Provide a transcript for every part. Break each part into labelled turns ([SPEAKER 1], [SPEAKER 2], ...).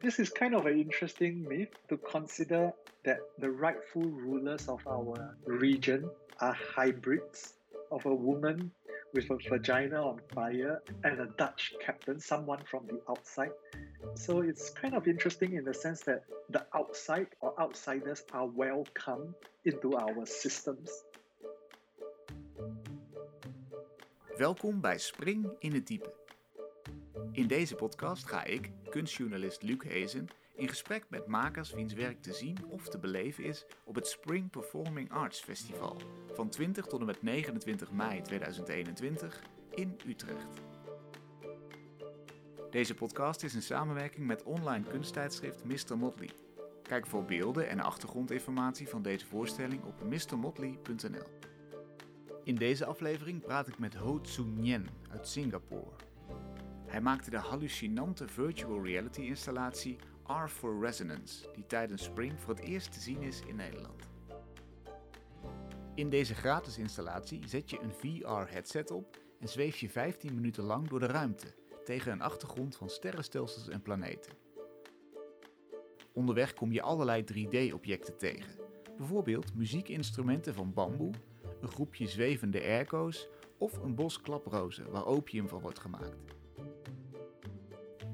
[SPEAKER 1] this is kind of an interesting myth to consider that the rightful rulers of our region are hybrids of a woman with a vagina on fire and a Dutch captain, someone from the outside. So it's kind of interesting in the sense that the outside or outsiders are welcome into our systems.
[SPEAKER 2] Welkom bij Spring in het Diepe. In deze podcast ga ik, kunstjournalist Luc Hezen, in gesprek met makers wiens werk te zien of te beleven is op het Spring Performing Arts Festival van 20 tot en met 29 mei 2021 in Utrecht. Deze podcast is een samenwerking met online kunsttijdschrift Mr. Motley. Kijk voor beelden en achtergrondinformatie van deze voorstelling op mrmotley.nl. In deze aflevering praat ik met Ho Tzu Nyen uit Singapore. Hij maakte de hallucinante virtual reality installatie R for Resonance, die tijdens Spring voor het eerst te zien is in Nederland. In deze gratis installatie zet je een VR-headset op en zweef je 15 minuten lang door de ruimte tegen een achtergrond van sterrenstelsels en planeten. Onderweg kom je allerlei 3D-objecten tegen, bijvoorbeeld muziekinstrumenten van bamboe, een groepje zwevende airco's of een bos klaprozen waar opium van wordt gemaakt.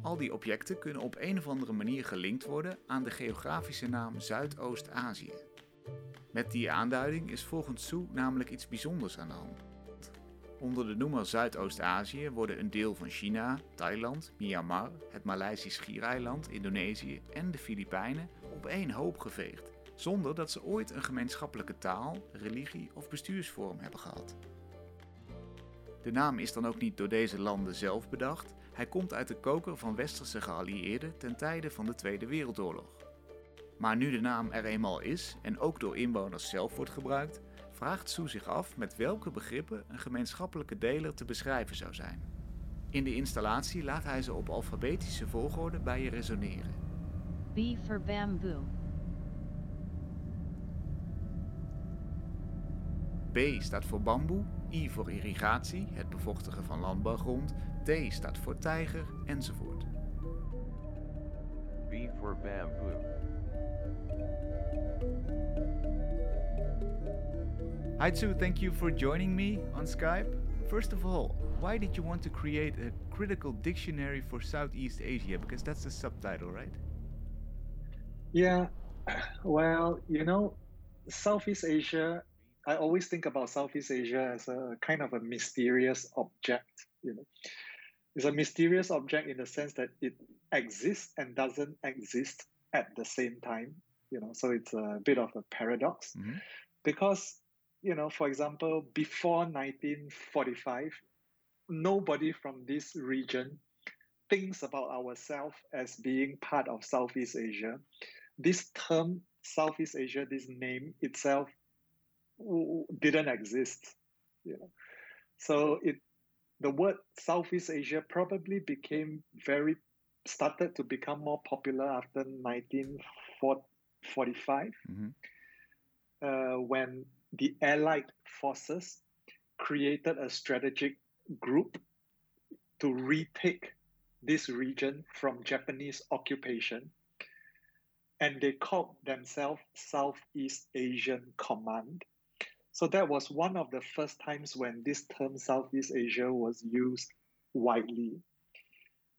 [SPEAKER 2] Al die objecten kunnen op een of andere manier gelinkt worden aan de geografische naam Zuidoost-Azië. Met die aanduiding is volgens Su namelijk iets bijzonders aan de hand. Onder de noemer Zuidoost-Azië worden een deel van China, Thailand, Myanmar, het Maleisisch Schiereiland, Indonesië en de Filipijnen op één hoop geveegd, zonder dat ze ooit een gemeenschappelijke taal, religie of bestuursvorm hebben gehad. De naam is dan ook niet door deze landen zelf bedacht, hij komt uit de koker van westerse geallieerden ten tijde van de Tweede Wereldoorlog. Maar nu de naam er eenmaal is en ook door inwoners zelf wordt gebruikt, vraagt Sue zich af met welke begrippen een gemeenschappelijke deler te beschrijven zou zijn. In de installatie laat hij ze op alfabetische volgorde bij je resoneren.
[SPEAKER 3] B for bamboo.
[SPEAKER 2] B staat voor bamboe, I voor irrigatie, het bevochtigen van landbouwgrond, T staat voor tijger enzovoort.
[SPEAKER 4] B for bamboo.
[SPEAKER 2] Hi Tzu, thank you for joining me on Skype. First of all, why did you want to create a critical dictionary for Southeast Asia? Because that's the subtitle, right?
[SPEAKER 1] Yeah, well, you know, Southeast Asia, I always think about Southeast Asia as a kind of a mysterious object, you know. It's a mysterious object in the sense that it exists and doesn't exist at the same time, you know, so it's a bit of a paradox
[SPEAKER 2] Mhm.
[SPEAKER 1] because, you know, for example, before 1945, nobody from this region thinks about ourselves as being part of Southeast Asia. This term, Southeast Asia, this name itself didn't exist. You know, so it the word Southeast Asia probably became very started to become more popular after 1945
[SPEAKER 2] Mhm.
[SPEAKER 1] uh, when the Allied forces created a strategic group to retake this region from Japanese occupation. And they called themselves Southeast Asian Command. So that was one of the first times when this term Southeast Asia was used widely.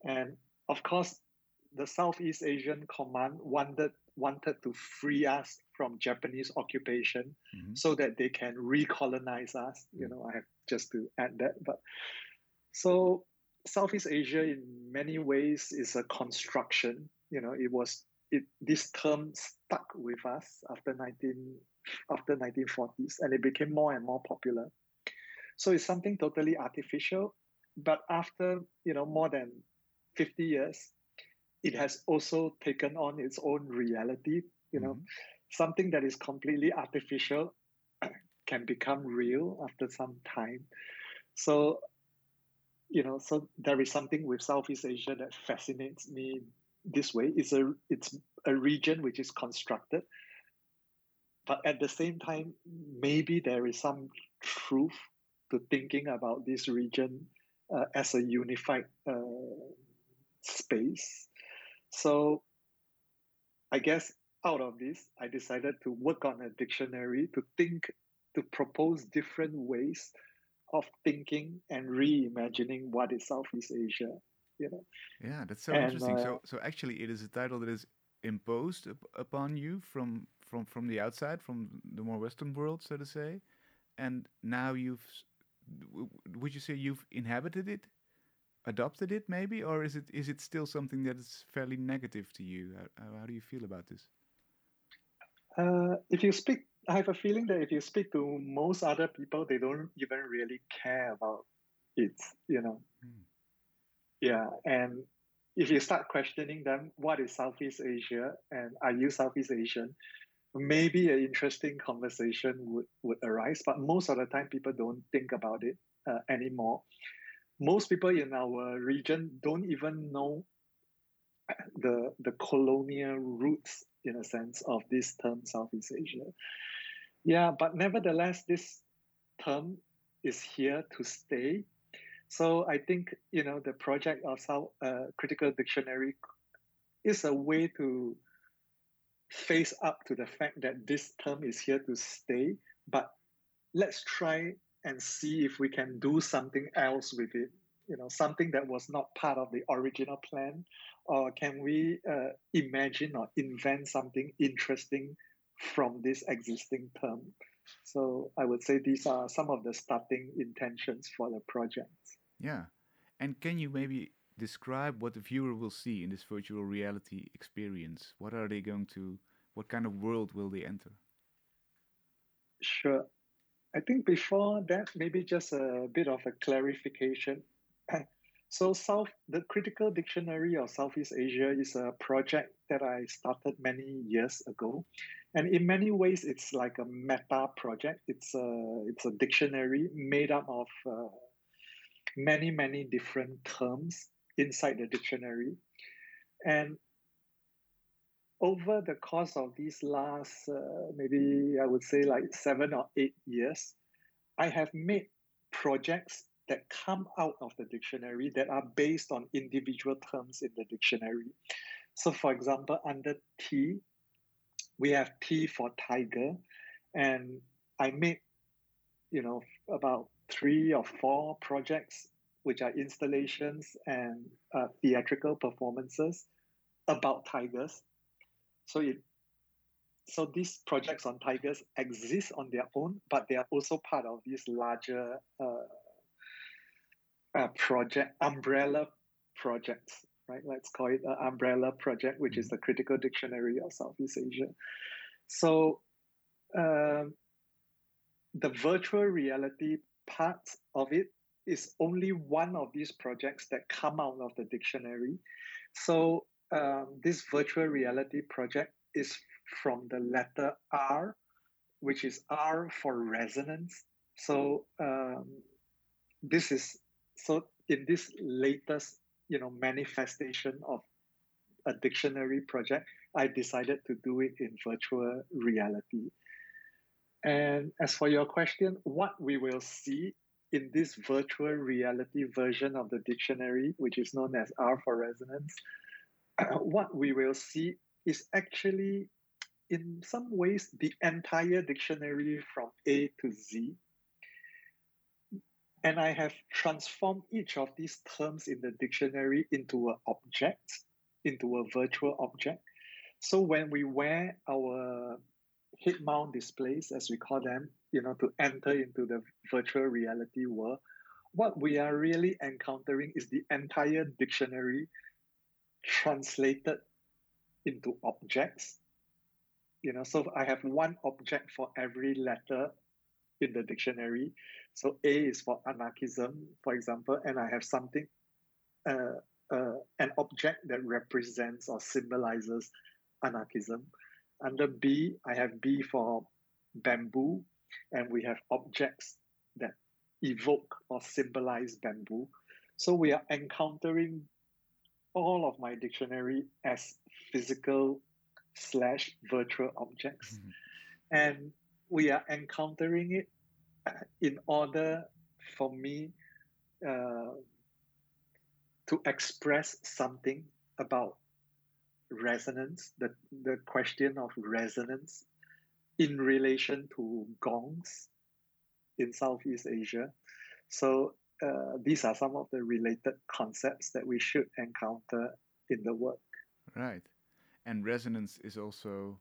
[SPEAKER 1] And of course, the Southeast Asian Command wanted wanted to free us from Japanese occupation
[SPEAKER 2] Mhm.
[SPEAKER 1] so that they can recolonize us. You know, I have just to add that. But so Southeast Asia, in many ways, is a construction. You know, it was it. This term stuck with us after nineteen after nineteen forties, and it became more and more popular. So it's something totally artificial. But after you know more than fifty years, it has also taken on its own reality. You know,
[SPEAKER 2] Mhm.
[SPEAKER 1] something that is completely artificial can become real after some time. So, you know, so there is something with Southeast Asia that fascinates me this way. It's a it's a region which is constructed, but at the same time, maybe there is some truth to thinking about this region uh, as a unified uh, space. So I guess out of this, I decided to work on a dictionary to think, to propose different ways of thinking and reimagining what is Southeast Asia. You know.
[SPEAKER 2] Yeah, that's so
[SPEAKER 1] And,
[SPEAKER 2] interesting.
[SPEAKER 1] uh,
[SPEAKER 2] so, so actually, it is a title that is imposed up, upon you from from from the outside, from the more Western world, so to say, and now you've. s- w- w- Would you say you've inhabited it, adopted it, maybe, or is it is it still something that is fairly negative to you? How, how- do you feel about this?
[SPEAKER 1] Uh, if you speak, I have a feeling that if you speak to most other people, they don't even really care about it. You know.
[SPEAKER 2] Hmm.
[SPEAKER 1] Yeah, and if you start questioning them, what is Southeast Asia and are you Southeast Asian? Maybe an interesting conversation would, would arise, but most of the time people don't think about it uh, anymore. Most people in our region don't even know the the colonial roots, in a sense, of this term Southeast Asia. Yeah, but nevertheless, this term is here to stay. So I think you know the project of South uh, Critical Dictionary is a way to face up to the fact that this term is here to stay. But let's try and see if we can do something else with it. You know, something that was not part of the original plan, or can we uh, imagine or invent something interesting from this existing term? So I would say these are some of the starting intentions for the project.
[SPEAKER 2] Yeah, and can you maybe describe what the viewer will see in this virtual reality experience? What are they going to? What kind of world will they enter?
[SPEAKER 1] Sure. I think before that, maybe just a bit of a clarification. So, South, the Critical Dictionary of Southeast Asia is a project that I started many years ago, and in many ways, it's like a meta project. It's a it's a dictionary made up of uh, many many different terms inside the dictionary, and over the course of these last uh, maybe I would say like seven or eight years, I have made projects that come out of the dictionary that are based on individual terms in the dictionary. So, for example, under T, we have T for tiger, and I made, you know, about three or four projects which are installations and uh, theatrical performances about tigers. So it so these projects on tigers exist on their own, but they are also part of this larger uh, uh, project umbrella projects, right? Let's call it an umbrella project, which is the Critical Dictionary of Southeast Asia. So um, the virtual reality part of it is only one of these projects that come out of the dictionary. So um, this virtual reality project is from the letter R, which is R for resonance. So um, this is so in this latest you know manifestation of a dictionary project, I decided to do it in virtual reality. And as for your question, what we will see in this virtual reality version of the dictionary, which is known as R for resonance, what we will see is actually, in some ways, the entire dictionary from A to Z. And I have transformed each of these terms in the dictionary into an object, into a virtual object. So when we wear our head mount displays, as we call them, you know, to enter into the virtual reality world, what we are really encountering is the entire dictionary translated into objects. You know, so I have one object for every letter in the dictionary. So A is for anarchism, for example, and I have something, uh, uh, an object that represents or symbolizes anarchism. Under B, I have B for bamboo, and we have objects that evoke or symbolize bamboo. So we are encountering all of my dictionary as physical slash virtual objects.
[SPEAKER 2] Mhm.
[SPEAKER 1] And we are encountering it uh, in order for me uh, to express something about resonance, the, the question of resonance in relation to gongs in Southeast Asia. So uh, these are some of the related concepts that we should encounter in the work.
[SPEAKER 2] Right. And resonance is also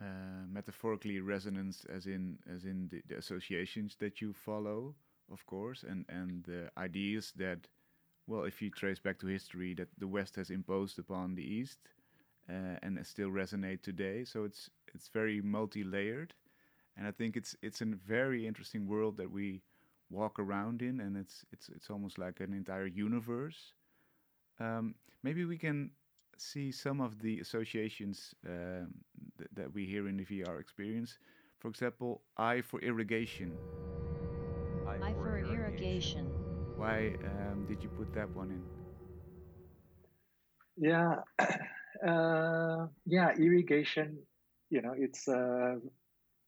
[SPEAKER 2] uh, metaphorically resonance as in as in the, the, associations that you follow, of course, and, and the ideas that well, if you trace back to history, that the West has imposed upon the East uh, and still resonate today. So it's it's very multi-layered, and I think it's it's a very interesting world that we walk around in, and it's it's it's almost like an entire universe. Um, maybe we can see some of the associations um, th that we hear in the VR experience. For example, I for irrigation.
[SPEAKER 3] I, I for, irrigation. irrigation.
[SPEAKER 2] Why um, did you put that one in?
[SPEAKER 1] Yeah, uh, yeah, irrigation. You know, it's uh,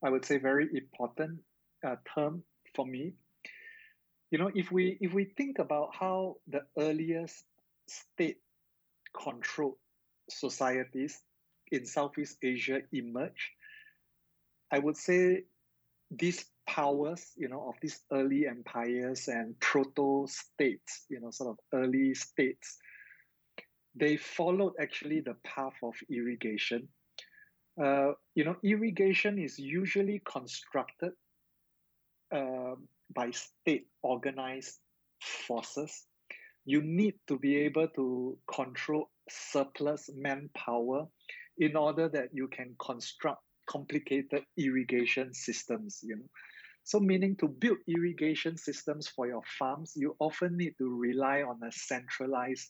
[SPEAKER 1] I would say very important uh, term for me. You know, if we if we think about how the earliest state controlled societies in Southeast Asia emerged, I would say these powers, you know, of these early empires and proto states, you know, sort of early states, they followed actually the path of irrigation. Uh, you know, irrigation is usually constructed uh, by state organized forces. You need to be able to control surplus manpower in order that you can construct complicated irrigation systems you know so meaning to build irrigation systems for your farms you often need to rely on a centralized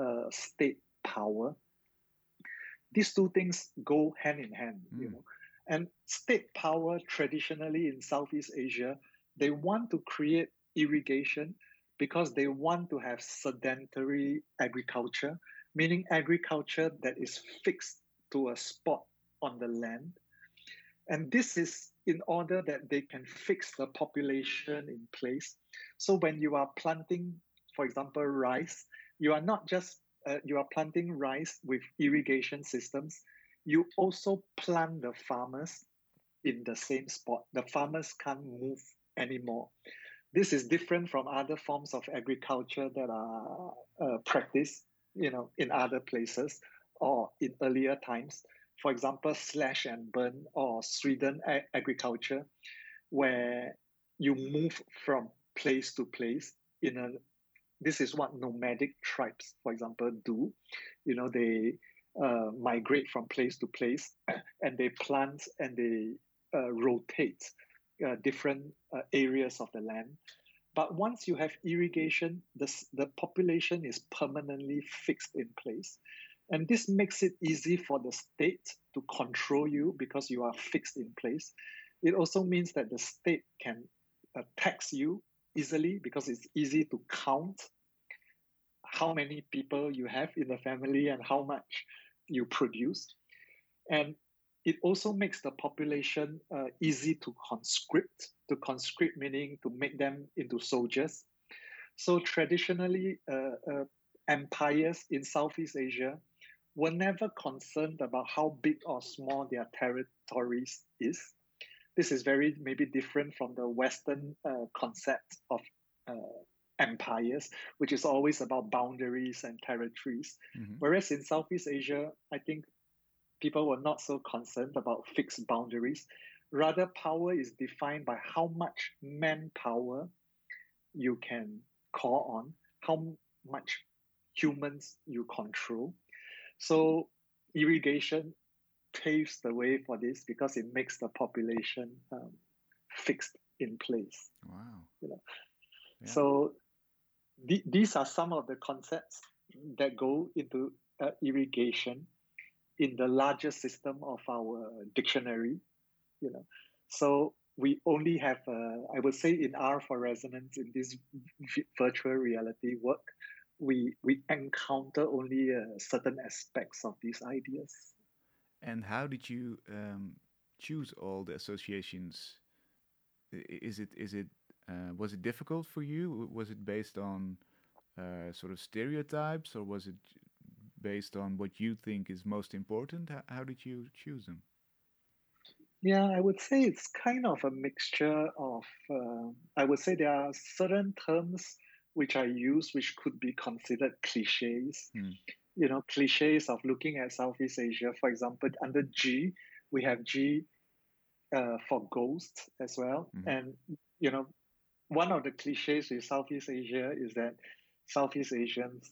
[SPEAKER 1] uh, state power these two things go hand in hand mm. you hmm. know and state power traditionally in southeast asia they want to create irrigation because they want to have sedentary agriculture meaning agriculture that is fixed to a spot on the land. And this is in order that they can fix the population in place. So when you are planting, for example, rice, you are not just uh, you are planting rice with irrigation systems. You also plant the farmers in the same spot. The farmers can't move anymore. This is different from other forms of agriculture that are uh, practiced you know, in other places or in earlier times. For example, slash and burn or swidden ag- agriculture, where you move from place to place in a this is what nomadic tribes, for example, do. You know, they uh, migrate from place to place and they plant and they uh, rotate uh, different uh, areas of the land but once you have irrigation, the, the population is permanently fixed in place. And this makes it easy for the state to control you because you are fixed in place. It also means that the state can uh, tax you easily because it's easy to count how many people you have in the family and how much you produce. And it also makes the population uh, easy to conscript. To conscript meaning to make them into soldiers. So traditionally, uh, uh, empires in Southeast Asia were never concerned about how big or small their territories is. This is very maybe different from the Western uh, concept of uh, empires, which is always about boundaries and territories. Mm-hmm. Whereas in Southeast Asia, I think people were not so concerned about fixed boundaries. Rather, power is defined by how much manpower you can call on, how much humans you control. So, irrigation paves the way for this because it makes the population um, fixed in place.
[SPEAKER 2] Wow.
[SPEAKER 1] You know? Yeah. So, th- these are some of the concepts that go into uh, irrigation in the larger system of our dictionary, you know. So we only have, uh, I would say, in R for resonance in this virtual reality work, we we encounter only uh, certain aspects of these ideas.
[SPEAKER 2] And how did you um, choose all the associations? Is it is it uh, was it difficult for you? Was it based on uh, sort of stereotypes, or was it based on what you think is most important? How, how did you choose them?
[SPEAKER 1] Yeah, I would say it's kind of a mixture of, uh, I would say there are certain terms which I use which could be considered cliches.
[SPEAKER 2] Hmm.
[SPEAKER 1] You know, cliches of looking at Southeast Asia. For example, under G, we have G uh, for ghosts as well.
[SPEAKER 2] Mhm.
[SPEAKER 1] And, you know, one of the cliches with Southeast Asia is that Southeast Asians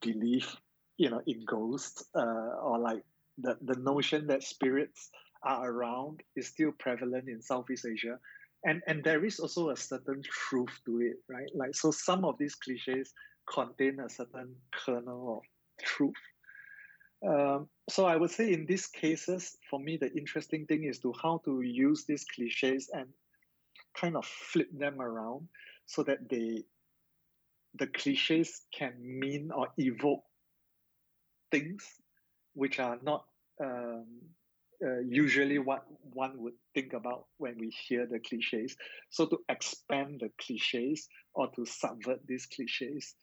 [SPEAKER 1] believe, you know, in ghosts uh, or like the, the notion that spirits are around is still prevalent in Southeast Asia. And, and there is also a certain truth to it, right? Like, so some of these cliches contain a certain kernel of truth. Um, so I would say in these cases, for me, the interesting thing is to how to use these cliches and kind of flip them around so that they the cliches can mean or evoke things which are not um, uh, usually what one would think about when we hear the cliches. So to expand the cliches or to subvert these cliches.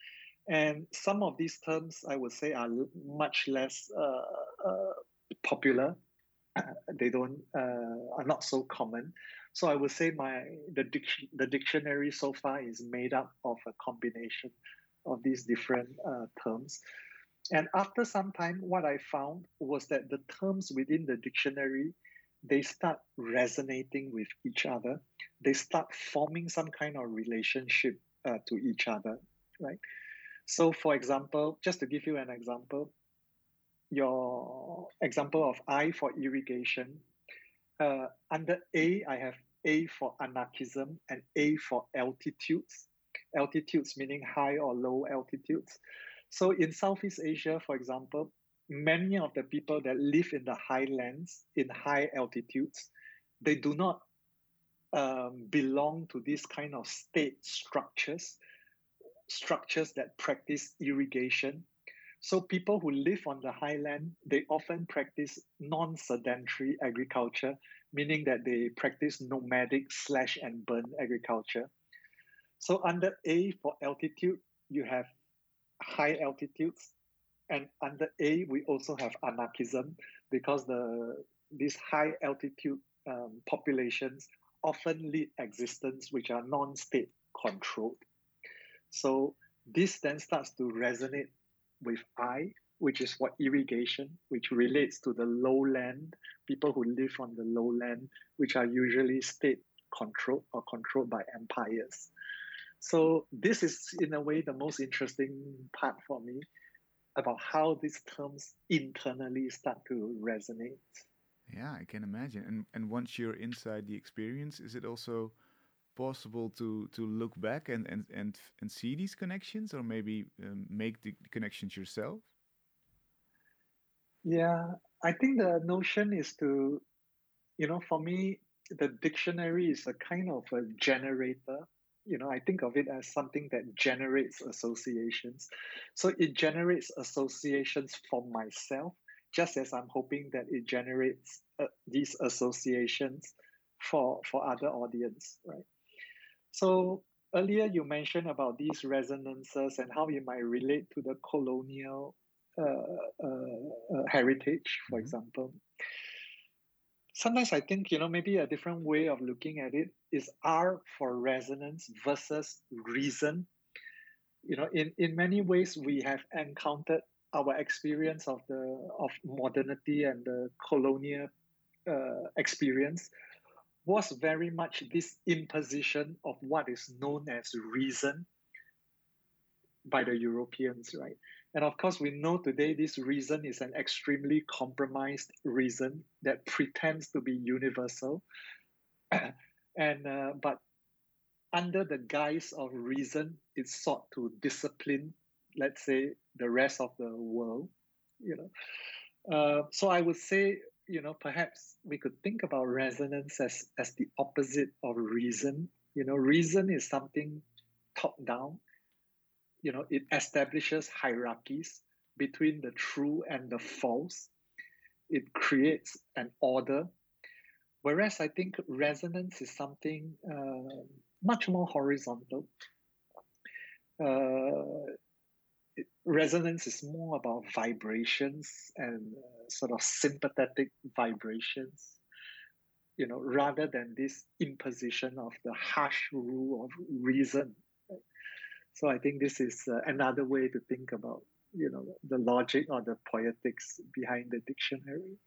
[SPEAKER 1] And some of these terms, I would say, are much less uh, uh, popular. they don't uh, are not so common. So I would say my the dic- the dictionary so far is made up of a combination of these different uh, terms. And after some time, what I found was that the terms within the dictionary they start resonating with each other. They start forming some kind of relationship uh, to each other, right? So, for example, just to give you an example, your example of I for irrigation, uh, under A, I have A for anarchism and A for altitudes. Altitudes meaning high or low altitudes. So in Southeast Asia, for example, many of the people that live in the highlands, in high altitudes, they do not um, belong to this kind of state structures, structures that practice irrigation. So people who live on the highland, they often practice non-sedentary agriculture, meaning that they practice nomadic slash and burn agriculture. So under A for altitude, you have high altitudes. And under A, we also have anarchism because the these high altitude um, populations often lead existence which are non-state controlled. So this then starts to resonate with I, which is what irrigation, which relates to the lowland, people who live on the lowland, which are usually state controlled or controlled by empires. So this is in a way the most interesting part for me about how these terms internally start to resonate.
[SPEAKER 2] Yeah, I can imagine. And and once you're inside the experience, is it also possible to to look back and and and, and see these connections, or maybe um, make the connections yourself?
[SPEAKER 1] Yeah, I think the notion is to, you know, for me, the dictionary is a kind of a generator you know, I think of it as something that generates associations. So it generates associations for myself, just as I'm hoping that it generates uh, these associations for for other audience, right? So earlier you mentioned about these resonances and how it might relate to the colonial uh, uh, uh heritage, for mm-hmm. example sometimes I think, you know, maybe a different way of looking at it is R for resonance versus reason. You know, in, in many ways, we have encountered our experience of the of modernity and the colonial uh, experience was very much this imposition of what is known as reason by the Europeans, right? And of course, we know today this reason is an extremely compromised reason that pretends to be universal. and uh, but under the guise of reason, it sought to discipline, let's say, the rest of the world. You know, uh, so I would say, you know, perhaps we could think about resonance as as the opposite of reason. You know, reason is something top down you know it establishes hierarchies between the true and the false. It creates an order. Whereas i think resonance is something uh, much more horizontal. Uh, resonance is more about vibrations and uh, sort of sympathetic vibrations you know rather than this imposition of the harsh rule of reason so i think this is uh, another way to think about you know the logic or the poetics behind the dictionary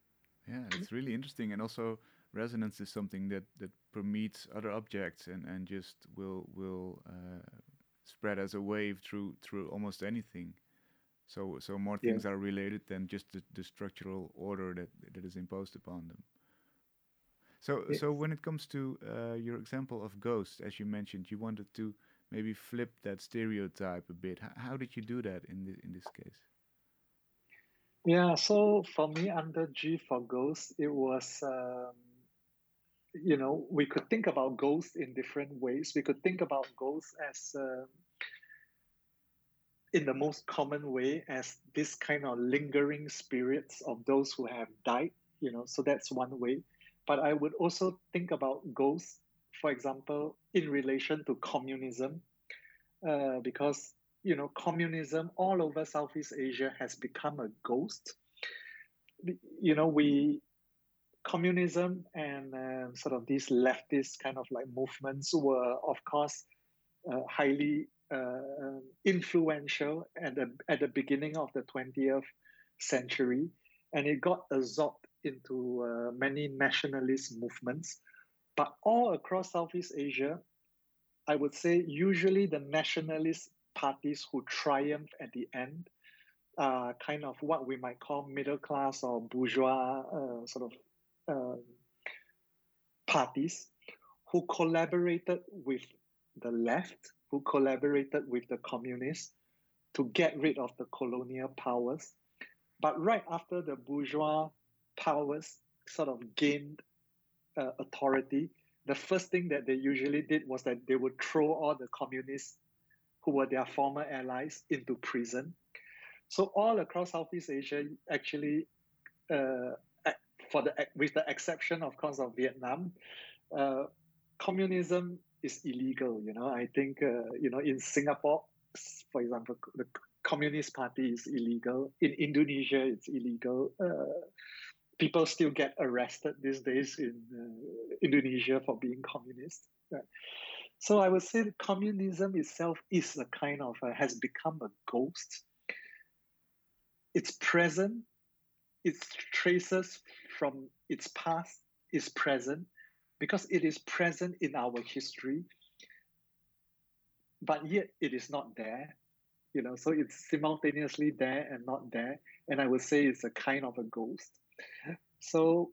[SPEAKER 2] yeah it's really interesting and also resonance is something that that permeates other objects and and just will will uh, spread as a wave through through almost anything so so more things yeah. are related than just the, the structural order that that is imposed upon them so yes. so when it comes to uh, your example of ghosts as you mentioned you wanted to maybe flip that stereotype a bit how, did you do that in the, in this case
[SPEAKER 1] yeah so for me under g for ghosts it was um, you know, we could think about ghosts in different ways. We could think about ghosts as, uh, in the most common way, as this kind of lingering spirits of those who have died, you know, so that's one way. But I would also think about ghosts, for example, in relation to communism, uh, because, you know, communism all over Southeast Asia has become a ghost. You know, we communism and uh, sort of these leftist kind of like movements were, of course, uh, highly uh, influential at the, at the beginning of the 20th century. And it got absorbed into uh, many nationalist movements. But all across Southeast Asia, I would say usually the nationalist parties who triumph at the end uh, kind of what we might call middle class or bourgeois uh, sort of um, parties who collaborated with the left, who collaborated with the communists to get rid of the colonial powers. But right after the bourgeois powers sort of gained uh, authority, the first thing that they usually did was that they would throw all the communists who were their former allies into prison. So all across Southeast Asia, actually, uh, for the with the exception, of course, of Vietnam, uh, communism is illegal. You know, I think uh, you know in Singapore, for example, the Communist Party is illegal. In Indonesia, it's illegal. People still get arrested these days in uh, Indonesia for being communist. Right? So I would say communism itself is a kind of has become a ghost. It's present. Its traces from its past is present because it is present in our history, but yet it is not there. You know, so it's simultaneously there and not there. And I would say it's a kind of a ghost. So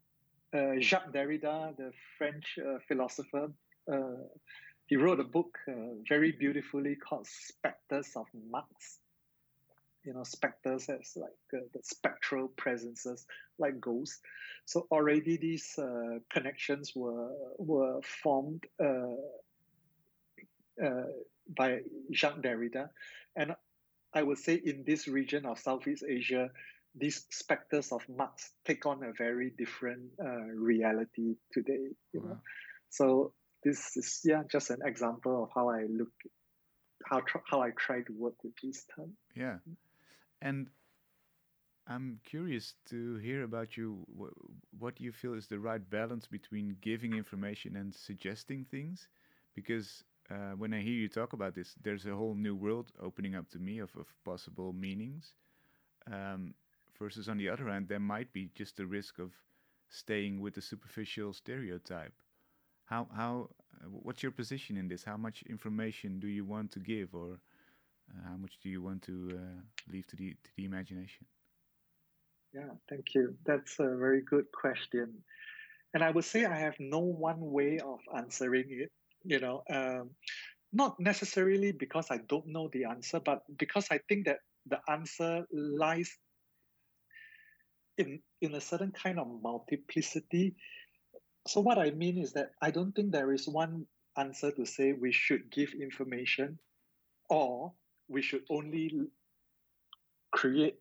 [SPEAKER 1] uh, Jacques Derrida, the French uh, philosopher, uh, he wrote a book uh, very beautifully called Spectres of Marx. You know specters as like uh, the spectral presences like ghosts. So already these uh, connections were were formed by Jacques Derrida. And I would say in this region of Southeast Asia these specters of Marx take on a very different uh, reality today you wow. know so this is yeah just an example of how I look how tr- how I try to work with this term
[SPEAKER 2] yeah and I'm curious to hear about you. What do you feel is the right balance between giving information and suggesting things? Because uh, when I hear you talk about this, there's a whole new world opening up to me of, of possible meanings. Um, versus, on the other hand, there might be just the risk of staying with the superficial stereotype. How how what's your position in this? How much information do you want to give, or uh, how much do you want to uh, leave to the to the imagination?
[SPEAKER 1] Yeah, thank you. That's a very good question, and I would say I have no one way of answering it. You know, um, not necessarily because I don't know the answer, but because I think that the answer lies in in a certain kind of multiplicity. So what I mean is that I don't think there is one answer to say we should give information or we should only create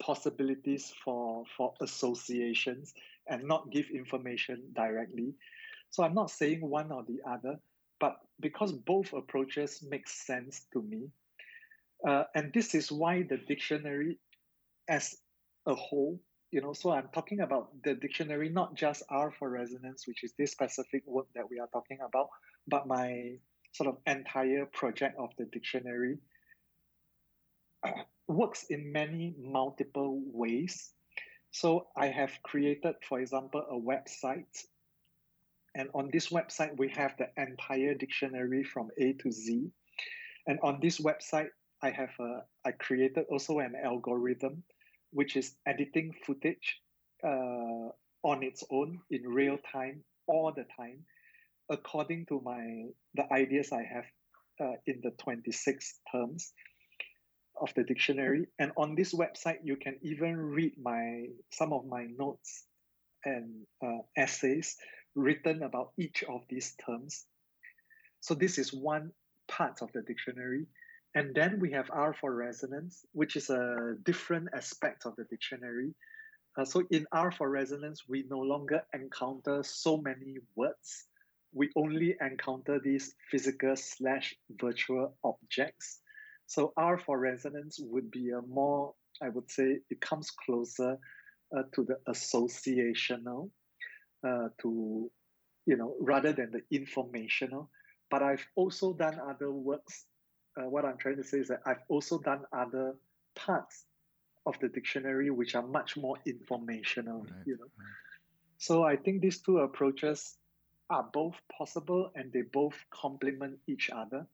[SPEAKER 1] possibilities for for associations and not give information directly so i'm not saying one or the other but because both approaches make sense to me Uh, and this is why the dictionary as a whole, you know, so I'm talking about the dictionary, not just R for resonance, which is this specific word that we are talking about, but my sort of entire project of the dictionary works in many multiple ways. So I have created, for example, a website. And on this website, we have the entire dictionary from A to Z. And on this website, I have a, I created also an algorithm, which is editing footage uh, on its own in real time, all the time, according to my the ideas I have uh, in the 26 terms of the dictionary. And on this website, you can even read my some of my notes and uh, essays written about each of these terms. So this is one part of the dictionary. And then we have R for resonance, which is a different aspect of the dictionary. Uh, so in R for resonance, we no longer encounter so many words. We only encounter these physical slash virtual objects. So R for resonance would be a more, I would say, it comes closer uh, to the associational, uh, to, you know, rather than the informational. But I've also done other works. Uh, what I'm trying to say is that I've also done other parts of the dictionary which are much more informational, right, you know. Right. So I think these two approaches are both possible and they both complement each other.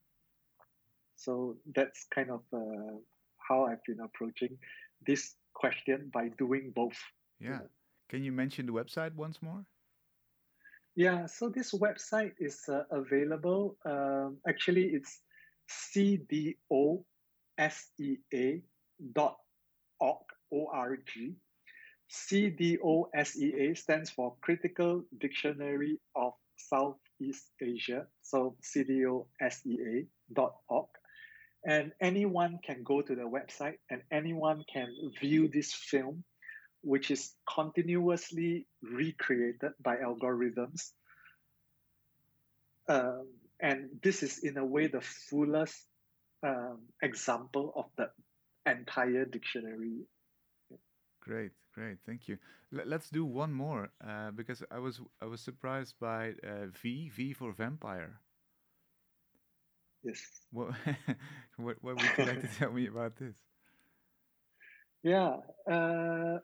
[SPEAKER 1] So that's kind of uh, how I've been approaching this question by doing both.
[SPEAKER 2] Yeah. You know. Can you mention the website once more?
[SPEAKER 1] Yeah, so this website is uh, available. Um, actually, it's cdosea dot org. CDOSEA stands for Critical Dictionary of Southeast Asia. So cdosea dot org. And anyone can go to the website and anyone can view this film, which is continuously recreated by algorithms. Um, and this is, in a way, the fullest um, example of the entire dictionary.
[SPEAKER 2] Great, great, thank you. L- let's do one more uh, because I was I was surprised by uh, V V for vampire.
[SPEAKER 1] Yes.
[SPEAKER 2] What, what, what would you like to tell me about this?
[SPEAKER 1] Yeah. Uh,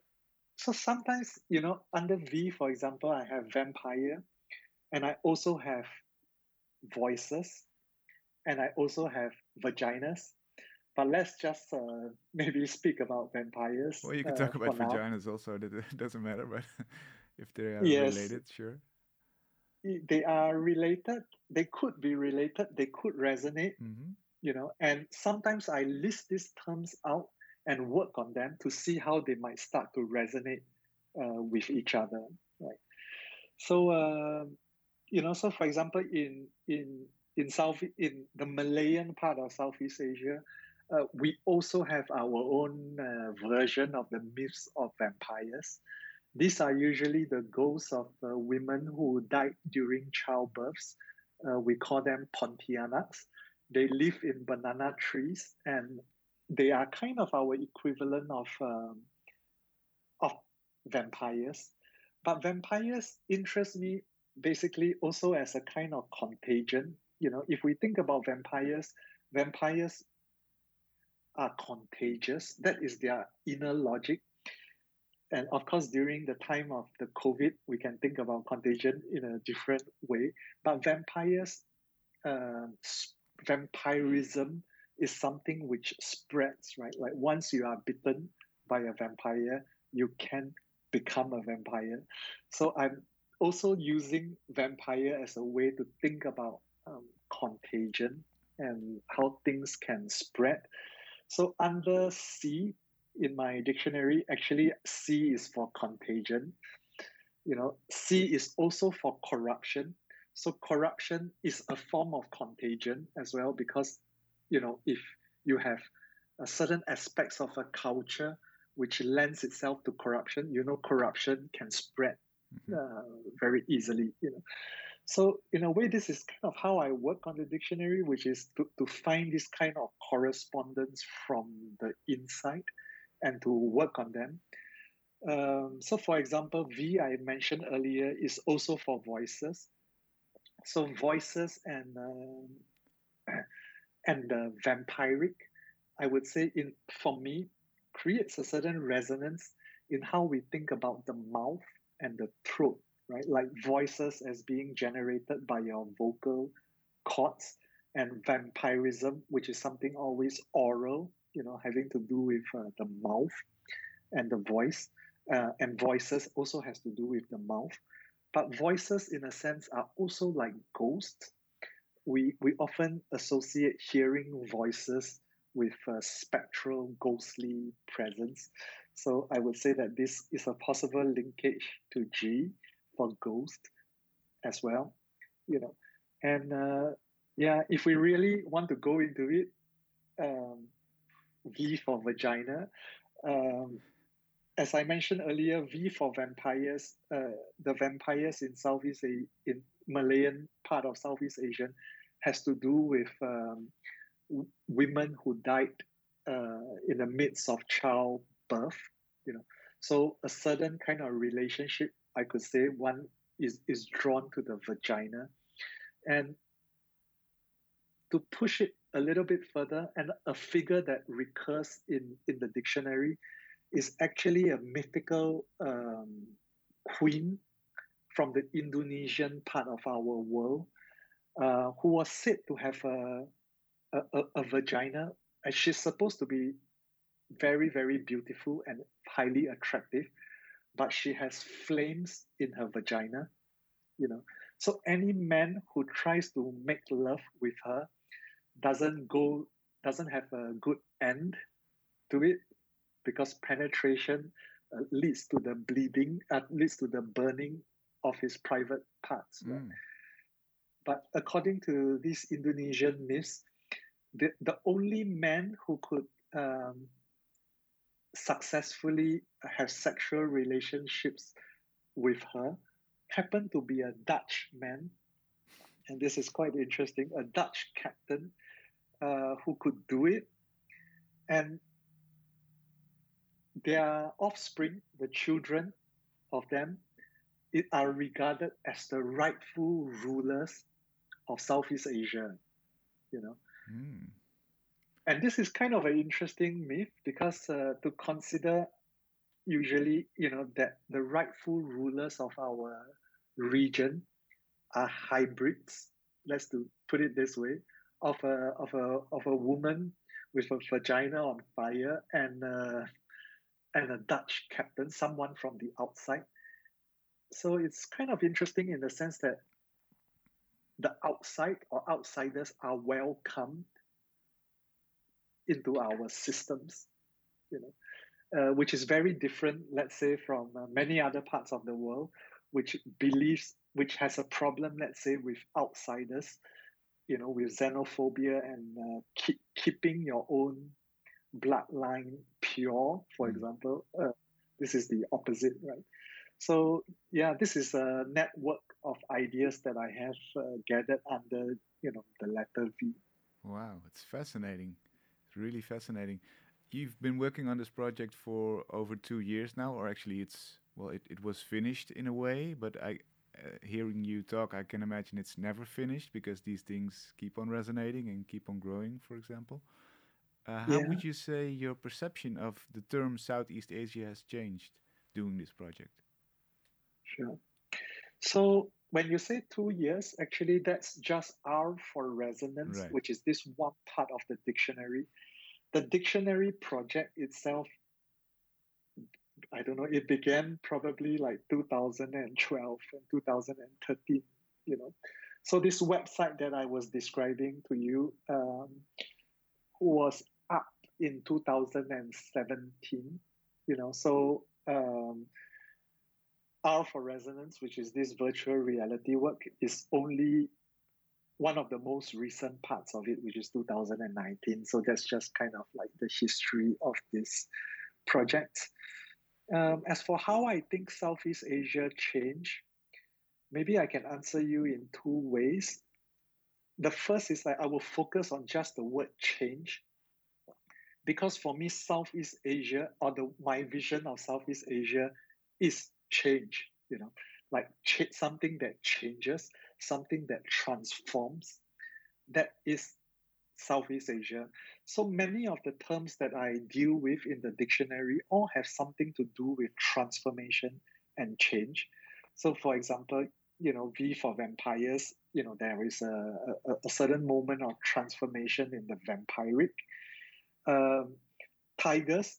[SPEAKER 1] so sometimes, you know, under V, for example, I have vampire, and I also have voices, and I also have vaginas. But let's just uh, maybe speak about vampires.
[SPEAKER 2] Well, you can talk uh, about vaginas now. also. It doesn't matter, but if they are yes. related, sure
[SPEAKER 1] they are related they could be related they could resonate mm-hmm. you know and sometimes i list these terms out and work on them to see how they might start to resonate uh, with each other right so uh, you know so for example in in in south in the malayan part of southeast asia uh, we also have our own uh, version of the myths of vampires these are usually the ghosts of uh, women who died during childbirths. Uh, we call them Pontianaks. They live in banana trees and they are kind of our equivalent of, um, of vampires. But vampires interest me basically also as a kind of contagion. You know, if we think about vampires, vampires are contagious. That is their inner logic and of course, during the time of the COVID, we can think about contagion in a different way. But vampires, uh, vampirism is something which spreads, right? Like once you are bitten by a vampire, you can become a vampire. So I'm also using vampire as a way to think about um, contagion and how things can spread. So under C, in my dictionary, actually C is for contagion. You know, C is also for corruption. So corruption is a form of contagion as well because, you know, if you have a certain aspects of a culture which lends itself to corruption, you know, corruption can spread. Uh, very easily. You know, So in a way, this is kind of how I work on the dictionary, which is to, to find this kind of correspondence from the inside and to work on them. Um, so for example, V I mentioned earlier is also for voices. So voices and uh, and the vampiric, I would say in for me, creates a certain resonance in how we think about the mouth and the throat right? Like voices as being generated by your vocal cords, and vampirism, which is something always oral, you know, having to do with uh, the mouth and the voice. Uh, and voices also has to do with the mouth. But voices, in a sense, are also like ghosts. We, we often associate hearing voices with a spectral, ghostly presence. So I would say that this is a possible linkage to G for ghost as well, you know. And uh, yeah, if we really want to go into it, um, V for vagina. Um, as I mentioned earlier, V for vampires. Uh, the vampires in Southeast A- in Malayan part of Southeast Asia has to do with um, w- women who died uh, in the midst of childbirth. You know, so a certain kind of relationship I could say one is, is drawn to the vagina. And to push it a little bit further, and a figure that recurs in, in the dictionary is actually a mythical um, queen from the Indonesian part of our world uh, who was said to have a, a, a, vagina. And she's supposed to be very, very beautiful and highly attractive but she has flames in her vagina, you know. So any man who tries to make love with her doesn't go doesn't have a good end to it because penetration uh, leads to the bleeding, uh, leads to the burning of his private parts. Right? Mm. But according to these Indonesian myths, the, the only man who could um, successfully have sexual relationships with her happened to be a Dutch man. And this is quite interesting a Dutch captain uh, who could do it. And their offspring, the children of them, it are regarded as the rightful rulers of Southeast Asia. You know, mm. And this is kind of an interesting myth because uh, to consider usually, you know, that the rightful rulers of our region are hybrids. Let's do, put it this way, of a of a of a woman with a vagina on fire and uh, and a Dutch captain, someone from the outside. So it's kind of interesting in the sense that the outside or outsiders are welcomed into our systems, you know, uh, which is very different, let's say, from uh, many other parts of the world, which believes, which has a problem, let's say, with outsiders, you know, with xenophobia and uh, keep, keeping your own bloodline pure, for mm. example. Uh, this is the opposite, right? So yeah, this is a network of ideas that I have uh, gathered under, you know, the letter V.
[SPEAKER 2] Wow, it's fascinating really fascinating. You've been working on this project for over two years now, or actually, it's well, it, it was finished in a way, but I, uh, hearing you talk, I can imagine it's never finished because these things keep on resonating and keep on growing. For example, uh, how yeah. would you say your perception of the term Southeast Asia has changed doing this project?
[SPEAKER 1] Sure. So when you say two years, actually that's just R for resonance, right. which is this one part of the dictionary the dictionary project itself i don't know it began probably like 2012 and 2013 you know. So this website that i was describing to you um, was up in 2017 you know. So um, r for resonance which is this virtual reality work is only one of the most recent parts of it, which is 2019. So that's just kind of like the history of this project. Um, as for how I think Southeast Asia changed, maybe I can answer you in two ways. The first is that I will focus on just the word change. Because for me, Southeast Asia, or the my vision of Southeast Asia is change, you know, like ch- something that changes, something that transforms. That is Southeast Asia. So many of the terms that I deal with in the dictionary all have something to do with transformation and change. So, for example, you know, V for vampires, you know, there is a, a, a certain moment of transformation in the vampiric. Um, tigers,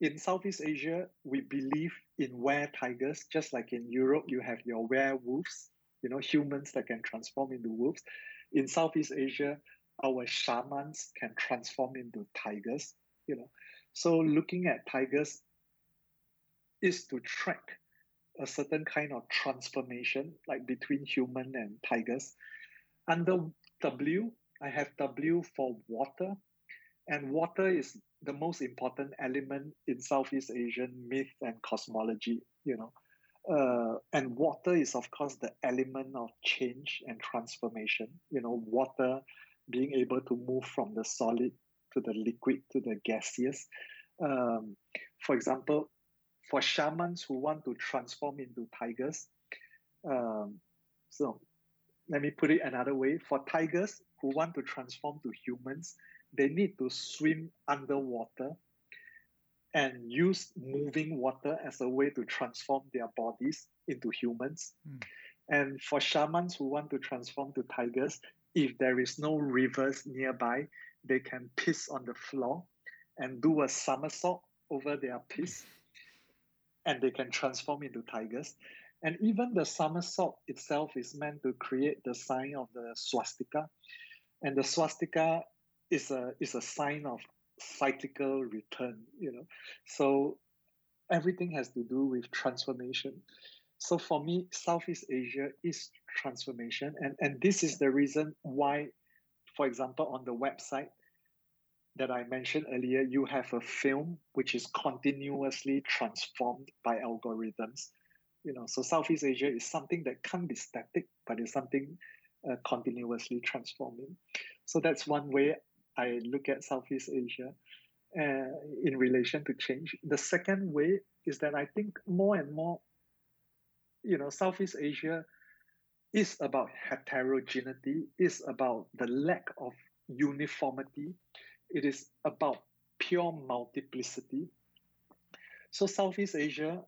[SPEAKER 1] in Southeast Asia, we believe in were tigers, just like in Europe, you have your werewolves, you know, humans that can transform into wolves. In Southeast Asia, our shamans can transform into tigers, you know. So looking at tigers is to track a certain kind of transformation, like between human and tigers. Under W, I have W for water, and water is the most important element in Southeast Asian myth and cosmology, you know. Uh, and water is, of course, the element of change and transformation. You know, water being able to move from the solid to the liquid to the gaseous. Um, for example, for shamans who want to transform into tigers, um, so let me put it another way. For tigers who want to transform to humans, they need to swim underwater and use moving water as a way to transform their bodies into humans. Mm. And for shamans who want to transform to tigers, if there is no rivers nearby, they can piss on the floor and do a somersault over their piss, and they can transform into tigers. And even the somersault itself is meant to create the sign of the swastika. And the swastika is a is a sign of cyclical return, you know. So everything has to do with transformation. So for me, Southeast Asia is transformation. And, and this is the reason why, for example, on the website that I mentioned earlier, you have a film which is continuously transformed by algorithms. You know, so Southeast Asia is something that can't be static, but it's something uh, continuously transforming. So that's one way I look at Southeast Asia uh, in relation to change. The second way is that I think more and more, you know, Southeast Asia is about heterogeneity, is about the lack of uniformity. It is about pure multiplicity. So Southeast Asia,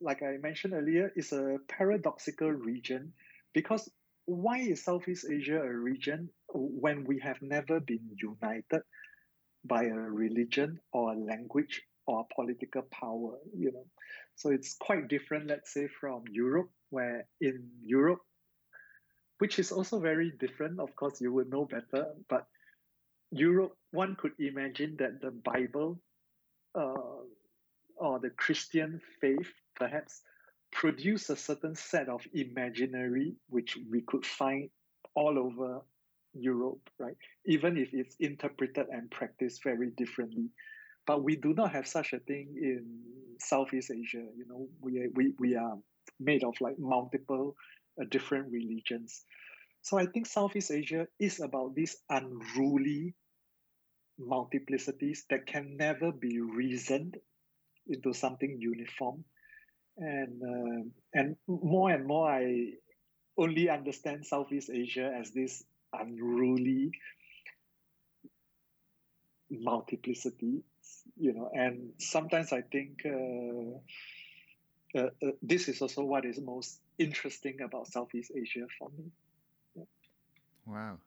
[SPEAKER 1] like I mentioned earlier, is a paradoxical region because why is Southeast Asia a region when we have never been united by a religion or a language or political power, you know? So it's quite different, let's say, from Europe, where in Europe, which is also very different, of course, you would know better, but Europe, one could imagine that the Bible uh, or the Christian faith perhaps produce a certain set of imaginary which we could find all over Europe, right? Even if it's interpreted and practiced very differently. But we do not have such a thing in Southeast Asia. You know, we, we, we are made of like multiple uh, different religions. So I think Southeast Asia is about these unruly multiplicities that can never be reasoned into something uniform. And uh, and more and more, I only understand Southeast Asia as this unruly multiplicity, you know. And sometimes I think uh, uh, uh, this is also what is most interesting about Southeast Asia for me. Yeah.
[SPEAKER 2] Wow.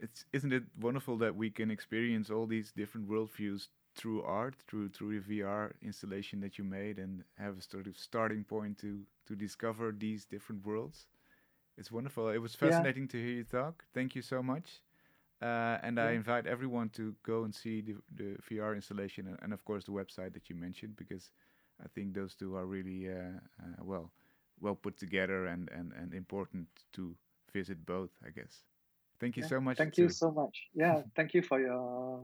[SPEAKER 2] It's isn't it wonderful that we can experience all these different worldviews through art, through through the VR installation that you made, and have a sort of starting point to to discover these different worlds. It's wonderful. It was fascinating yeah. to hear you talk. Thank you so much. Uh, and yeah. I invite everyone to go and see the, the VR installation and, and, of course the website that you mentioned because I think those two are really uh, uh, well well put together and, and, and important to visit both, I guess. Thank you
[SPEAKER 1] yeah,
[SPEAKER 2] so much.
[SPEAKER 1] Thank you so much. Yeah, thank you for your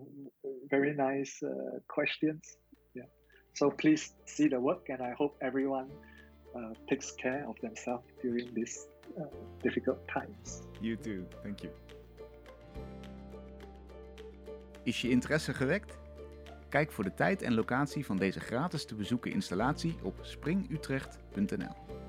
[SPEAKER 1] very nice uh, questions. Yeah. So please see the work, and I hope everyone uh, takes care of themselves during these uh, difficult times.
[SPEAKER 2] You too. Thank you. Is je interesse gewekt? Kijk voor de tijd en locatie van deze gratis te bezoeken installatie op springutrecht.nl.